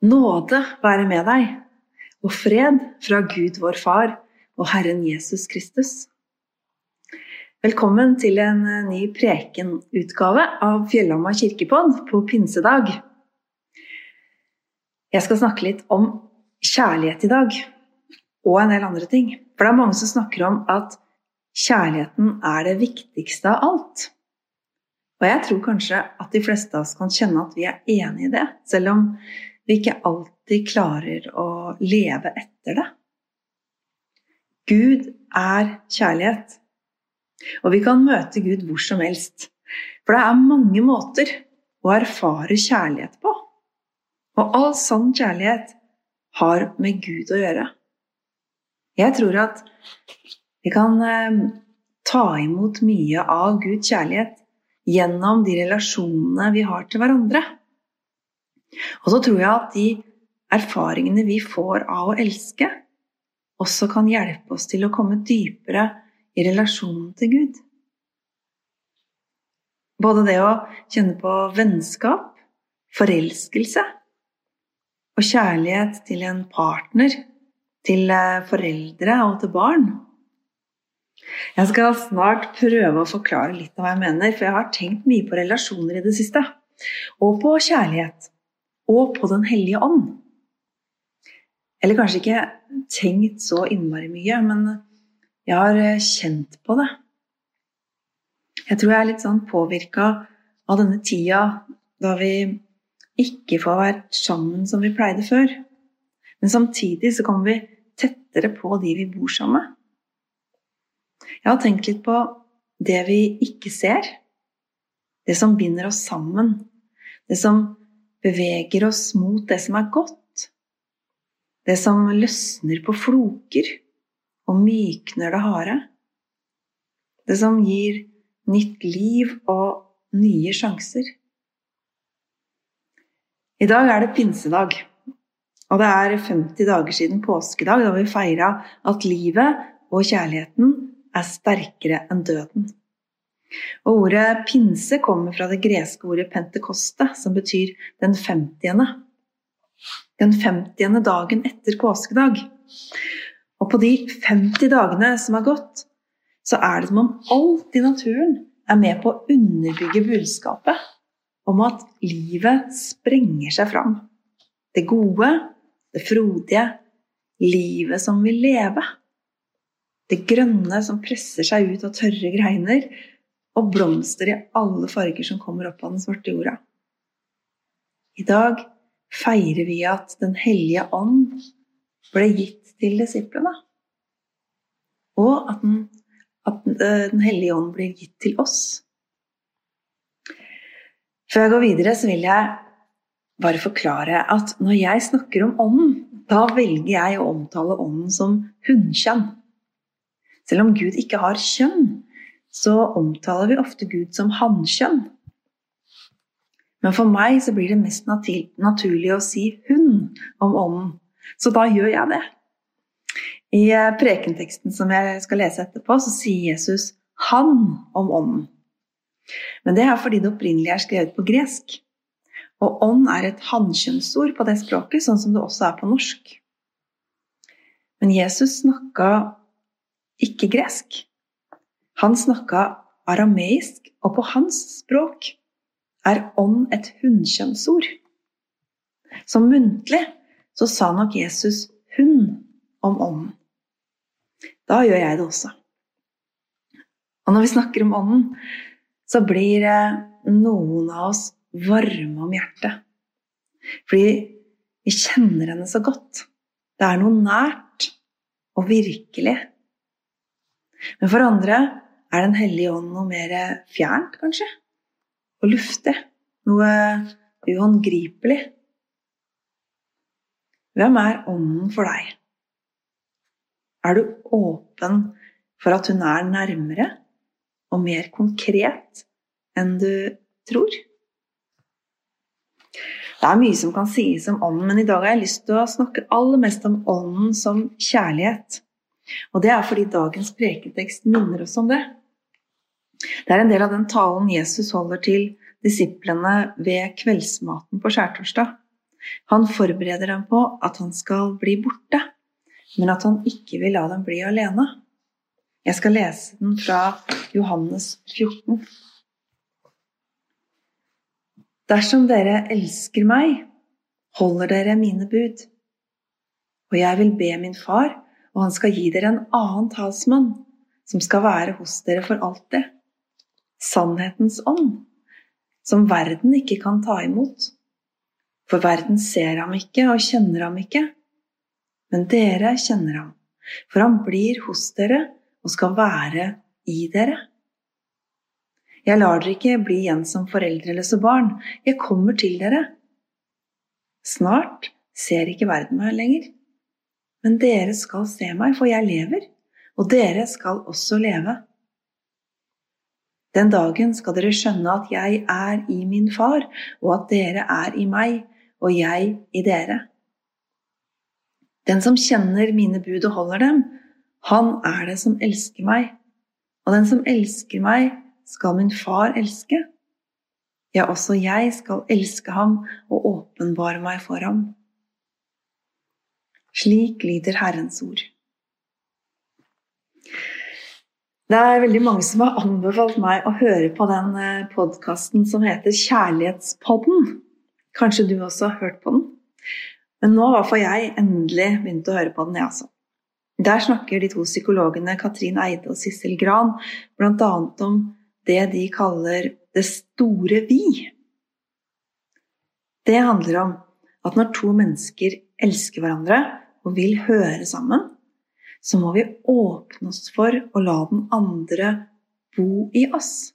Nåde være med deg, og fred fra Gud vår Far og Herren Jesus Kristus. Velkommen til en ny prekenutgave av Fjellhamar kirkepodd på pinsedag. Jeg skal snakke litt om kjærlighet i dag, og en del andre ting. For det er mange som snakker om at kjærligheten er det viktigste av alt. Og jeg tror kanskje at de fleste av oss kan kjenne at vi er enig i det, selv om vi ikke alltid klarer å leve etter det. Gud er kjærlighet, og vi kan møte Gud hvor som helst. For det er mange måter å erfare kjærlighet på. Og all sann kjærlighet har med Gud å gjøre. Jeg tror at vi kan eh, ta imot mye av Guds kjærlighet gjennom de relasjonene vi har til hverandre. Og så tror jeg at de erfaringene vi får av å elske, også kan hjelpe oss til å komme dypere i relasjonen til Gud. Både det å kjenne på vennskap, forelskelse og kjærlighet til en partner, til eh, foreldre og til barn. Jeg skal snart prøve å forklare litt av hva jeg mener, for jeg har tenkt mye på relasjoner i det siste. Og på kjærlighet og på Den hellige ånd. Eller kanskje ikke tenkt så innmari mye, men jeg har eh, kjent på det. Jeg tror jeg er litt sånn påvirka av denne tida da vi ikke får vært sammen som vi pleide før. Men samtidig så kommer vi tettere på de vi bor sammen med. Jeg har tenkt litt på det vi ikke ser. Det som binder oss sammen. Det som beveger oss mot det som er godt. Det som løsner på floker og mykner det harde. Det som gir nytt liv og nye sjanser. I dag er det pinsedag, og det er 50 dager siden påskedag, da vi feira at livet og kjærligheten er sterkere enn døden. Og ordet pinse kommer fra det greske ordet pentekoste, som betyr den femtiende. Den femtiende dagen etter påskedag. Og på de 50 dagene som har gått, så er det som om alt i naturen er med på å underbygge budskapet om at livet sprenger seg fram. Det gode, det frodige, livet som vil leve. Det grønne som presser seg ut av tørre greiner, og blomster i alle farger som kommer opp av den svarte jorda. I dag feirer vi at Den hellige ånd ble gitt til disiplene, og at Den, at den hellige ånd blir gitt til oss. Før jeg går videre, så vil jeg bare forklare at når jeg snakker om ånden, da velger jeg å omtale ånden som hunnkjønn. Selv om Gud ikke har kjønn, så omtaler vi ofte Gud som hannkjønn. Men for meg så blir det mest naturlig å si 'hun' om ånden, så da gjør jeg det. I eh, prekenteksten som jeg skal lese etterpå, så sier Jesus 'han' om ånden. Men det er fordi det opprinnelig er skrevet på gresk. Og ånd er et hannkjønnsord på det språket, sånn som det også er på norsk. Men Jesus snakka ikke gresk. Han snakka arameisk, og på hans språk er ånd et hunnkjønnsord. Så muntlig så sa nok Jesus 'hun' om ånden. Da gjør jeg det også. Og når vi snakker om ånden, så blir noen av oss varme om hjertet. Fordi vi kjenner henne så godt. Det er noe nært og virkelig. Men for andre er Den hellige ånd noe mer fjernt, kanskje? Og luftig? Noe uhåndgripelig? Hvem er Ånden for deg? Er du åpen for at hun er nærmere og mer konkret enn du tror? Det er mye som kan sies om ånden, men i dag har jeg lyst til å snakke aller mest om ånden som kjærlighet. Og det er fordi dagens preketekst minner oss om det. Det er en del av den talen Jesus holder til disiplene ved kveldsmaten på skjærtorsdag. Han forbereder dem på at han skal bli borte, men at han ikke vil la dem bli alene. Jeg skal lese den fra Johannes 14. Dersom dere elsker meg, holder dere mine bud. Og jeg vil be min far, og han skal gi dere en annen talsmann, som skal være hos dere for alltid. Sannhetens ånd, som verden ikke kan ta imot. For verden ser ham ikke og kjenner ham ikke. Men dere kjenner ham, for han blir hos dere og skal være i dere. Jeg lar dere ikke bli igjen som foreldreløse barn. Jeg kommer til dere. Snart ser ikke verden meg lenger. Men dere skal se meg, for jeg lever, og dere skal også leve. Den dagen skal dere skjønne at jeg er i min far, og at dere er i meg, og jeg i dere. Den som kjenner mine bud og holder dem, han er det som elsker meg. Og den som elsker meg, skal min far elske. Ja, også jeg skal elske ham og åpenbare meg for ham. Slik lyder Herrens ord. Det er veldig mange som har anbefalt meg å høre på den eh, podkasten som heter Kjærlighetspodden. Kanskje du også har hørt på den? Men nå har jeg endelig begynt å høre på den, jeg også. Der snakker de to psykologene Katrin Eide og Sissel Gran bl.a. om det de kaller det store vi. Det handler om at når to mennesker elsker hverandre og vil høre sammen, så må vi åpne oss for å la den andre bo i oss,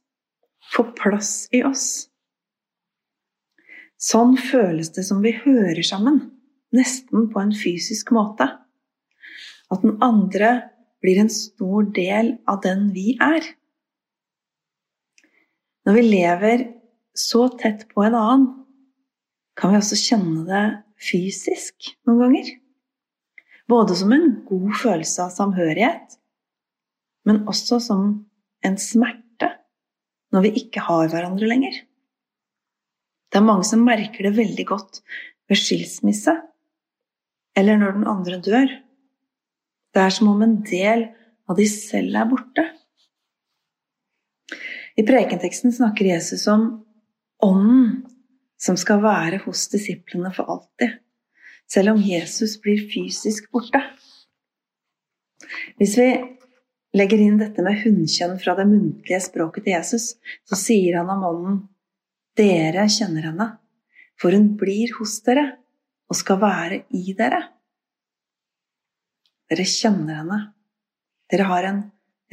få plass i oss. Sånn føles det som vi hører sammen, nesten på en fysisk måte. At den andre blir en stor del av den vi er. Når vi lever så tett på en annen, kan vi også kjenne det fysisk noen ganger. Både som en god følelse av samhørighet, men også som en smerte når vi ikke har hverandre lenger. Det er mange som merker det veldig godt ved skilsmisse, eller når den andre dør. Det er som om en del av de selv er borte. I prekenteksten snakker Jesus om ånden som skal være hos disiplene for alltid, selv om Jesus blir fysisk borte. Hvis vi legger inn dette med hunnkjønn fra det muntlige språket til Jesus, så sier han om ånden dere kjenner henne, for hun blir hos dere og skal være i dere. Dere kjenner henne. Dere har en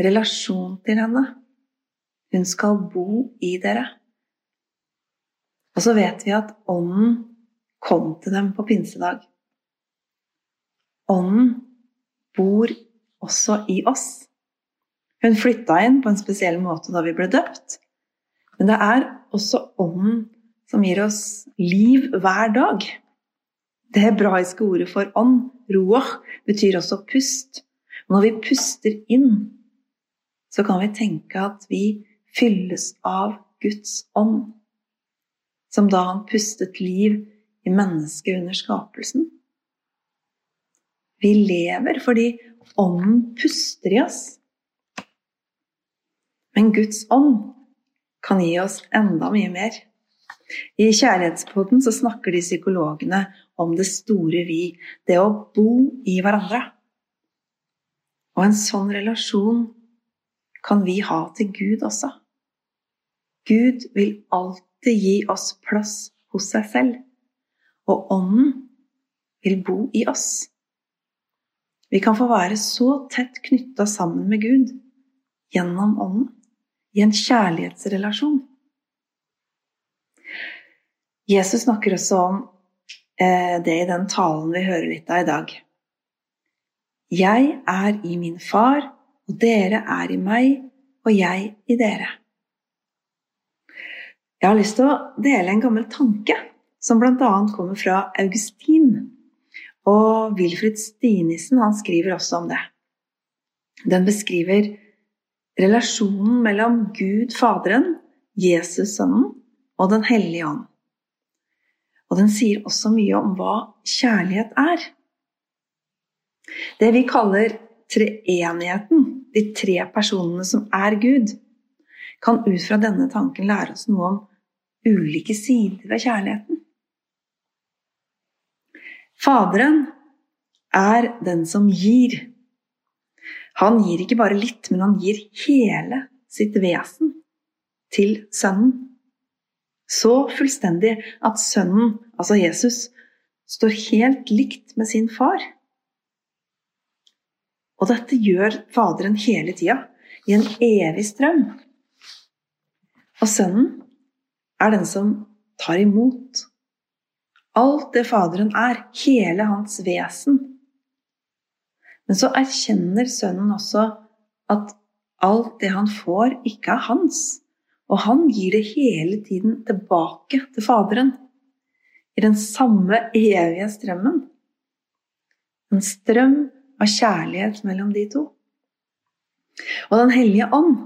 relasjon til henne. Hun skal bo i dere. Og så vet vi at Ånden kom til dem på pinsedag. Ånden bor også i oss. Hun flytta inn på en spesiell måte da vi ble døpt. Men det er også Ånden som gir oss liv hver dag. Det hebraiske ordet for ånd, roach, betyr også pust. Når vi puster inn, så kan vi tenke at vi fylles av Guds ånd, som da han pustet liv i mennesket under skapelsen. Vi lever fordi ånden puster i oss. Men Guds ånd kan gi oss enda mye mer. I Kjærlighetspodden så snakker de psykologene om det store vi, det å bo i hverandre. Og en sånn relasjon kan vi ha til Gud også. Gud vil alltid gi oss plass hos seg selv, og Ånden vil bo i oss. Vi kan få være så tett knytta sammen med Gud gjennom Ånden, i en kjærlighetsrelasjon. Jesus snakker også om eh, det i den talen vi hører litt av i dag. Jeg er i min far, og dere er i meg, og jeg i dere. Jeg har lyst til å dele en gammel tanke som bl.a. kommer fra Augustin. Og Wilfrid Stinissen han skriver også om det. Den beskriver relasjonen mellom Gud Faderen, Jesus Sønnen og Den hellige ånd. Og den sier også mye om hva kjærlighet er. Det vi kaller treenigheten, de tre personene som er Gud, kan ut fra denne tanken lære oss noe om ulike sider ved kjærligheten. Faderen er den som gir. Han gir ikke bare litt, men han gir hele sitt vesen til sønnen. Så fullstendig at sønnen, altså Jesus, står helt likt med sin far. Og dette gjør Faderen hele tida, i en evig strøm. Og sønnen er den som tar imot alt det Faderen er, hele hans vesen. Men så erkjenner sønnen også at alt det han får, ikke er hans. Og han gir det hele tiden tilbake til Faderen. I den samme evige strømmen. En strøm av kjærlighet mellom de to. Og Den hellige ånd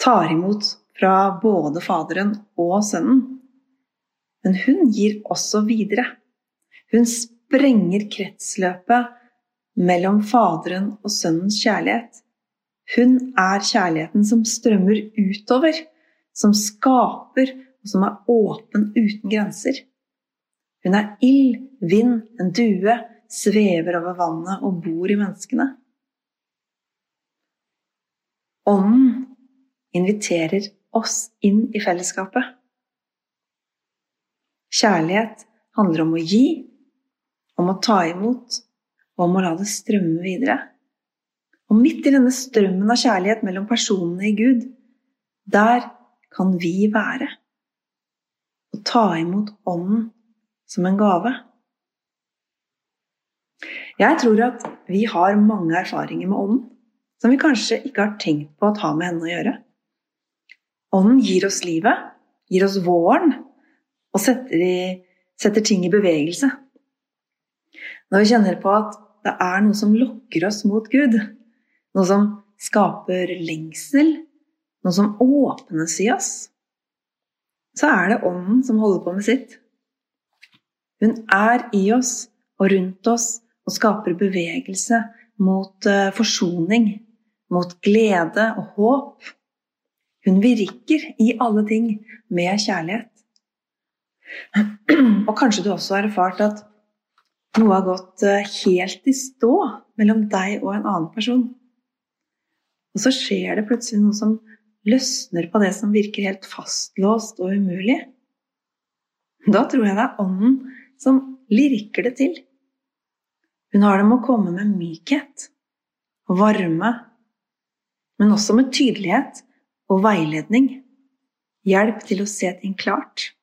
tar imot fra både Faderen og Sønnen men hun gir også videre. Hun sprenger kretsløpet mellom Faderen og Sønnens kjærlighet. Hun er kjærligheten som strømmer utover, som skaper og som er åpen uten grenser. Hun er ild, vind, en due, svever over vannet og bor i menneskene. Ånden inviterer oss inn i fellesskapet. Kjærlighet handler om å gi, om å ta imot og om å la det strømme videre. Og midt i denne strømmen av kjærlighet mellom personene i Gud, der kan vi være. Og ta imot Ånden som en gave. Jeg tror at vi har mange erfaringer med Ånden som vi kanskje ikke har tenkt på å ta med henne å gjøre. Ånden gir oss livet, gir oss våren, og setter, i, setter ting i bevegelse. Når vi kjenner på at det er noe som lokker oss mot Gud, noe som skaper lengsel, noe som åpnes i oss, så er det Ånden som holder på med sitt. Hun er i oss og rundt oss og skaper bevegelse mot eh, forsoning, mot glede og håp. Hun virker i alle ting med kjærlighet. Og kanskje du også har erfart at noe har gått eh, helt i stå mellom deg og en annen person. Og så skjer det plutselig noe som løsner på det som virker helt fastlåst og umulig. Da tror jeg det er ånden som lirker det til. Hun har det med å komme med mykhet og varme, men også med tydelighet og veiledning. Hjelp til å se ting klart.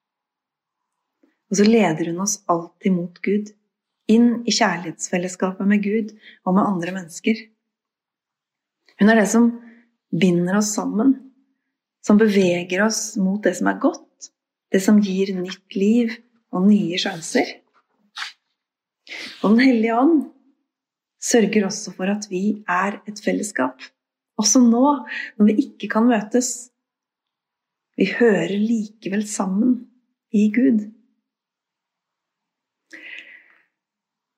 Og så leder hun oss alltid mot Gud, inn i kjærlighetsfellesskapet med Gud og med andre mennesker. Hun er det som binder oss sammen, som beveger oss mot det som er godt, det som gir nytt liv og nye sjanser. Og Den hellige ånd sørger også for at vi er et fellesskap, også nå når vi ikke kan møtes. Vi hører likevel sammen i Gud.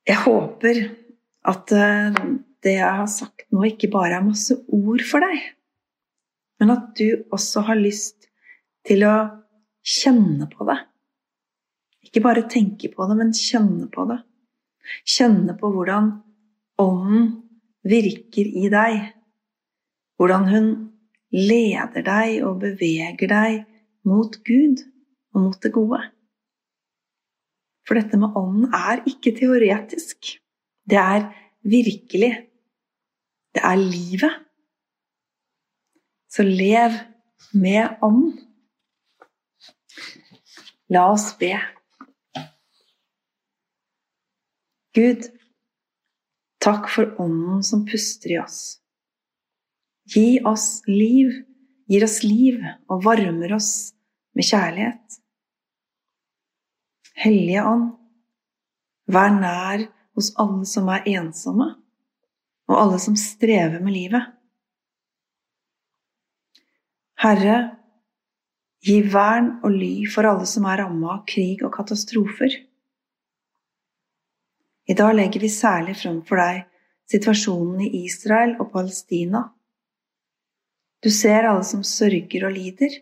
Jeg håper at eh, det jeg har sagt nå, ikke bare er masse ord for deg, men at du også har lyst til å kjenne på det. Ikke bare tenke på det, men kjenne på det. Kjenne på hvordan Ånden virker i deg. Hvordan hun leder deg og beveger deg mot Gud og mot det gode. For dette med ånden er ikke teoretisk. Det er virkelig. Det er livet. Så lev med ånden. La oss be. Gud, takk for ånden som puster i oss. Gi oss liv, gir oss liv og varmer oss med kjærlighet. Hellige Ånd, vær nær hos alle som er ensomme, og alle som strever med livet. Herre, Gi vern og ly for alle som er rammet av krig og katastrofer. I dag legger vi særlig frem for deg situasjonen i Israel og Palestina. Du ser alle som sørger og lider,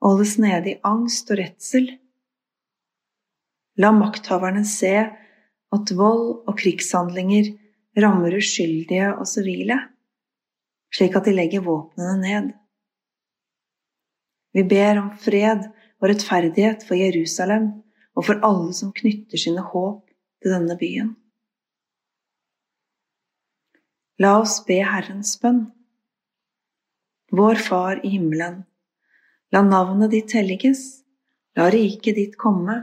og holdes nede i angst og redsel. La makthaverne se at vold og krigshandlinger rammer uskyldige og sivile, slik at de legger våpnene ned. Vi ber om fred og rettferdighet for Jerusalem og for alle som knytter sine håp til denne byen. La oss be Herrens bønn. Vår Far i himmelen. La navnet ditt helliges. La riket ditt komme.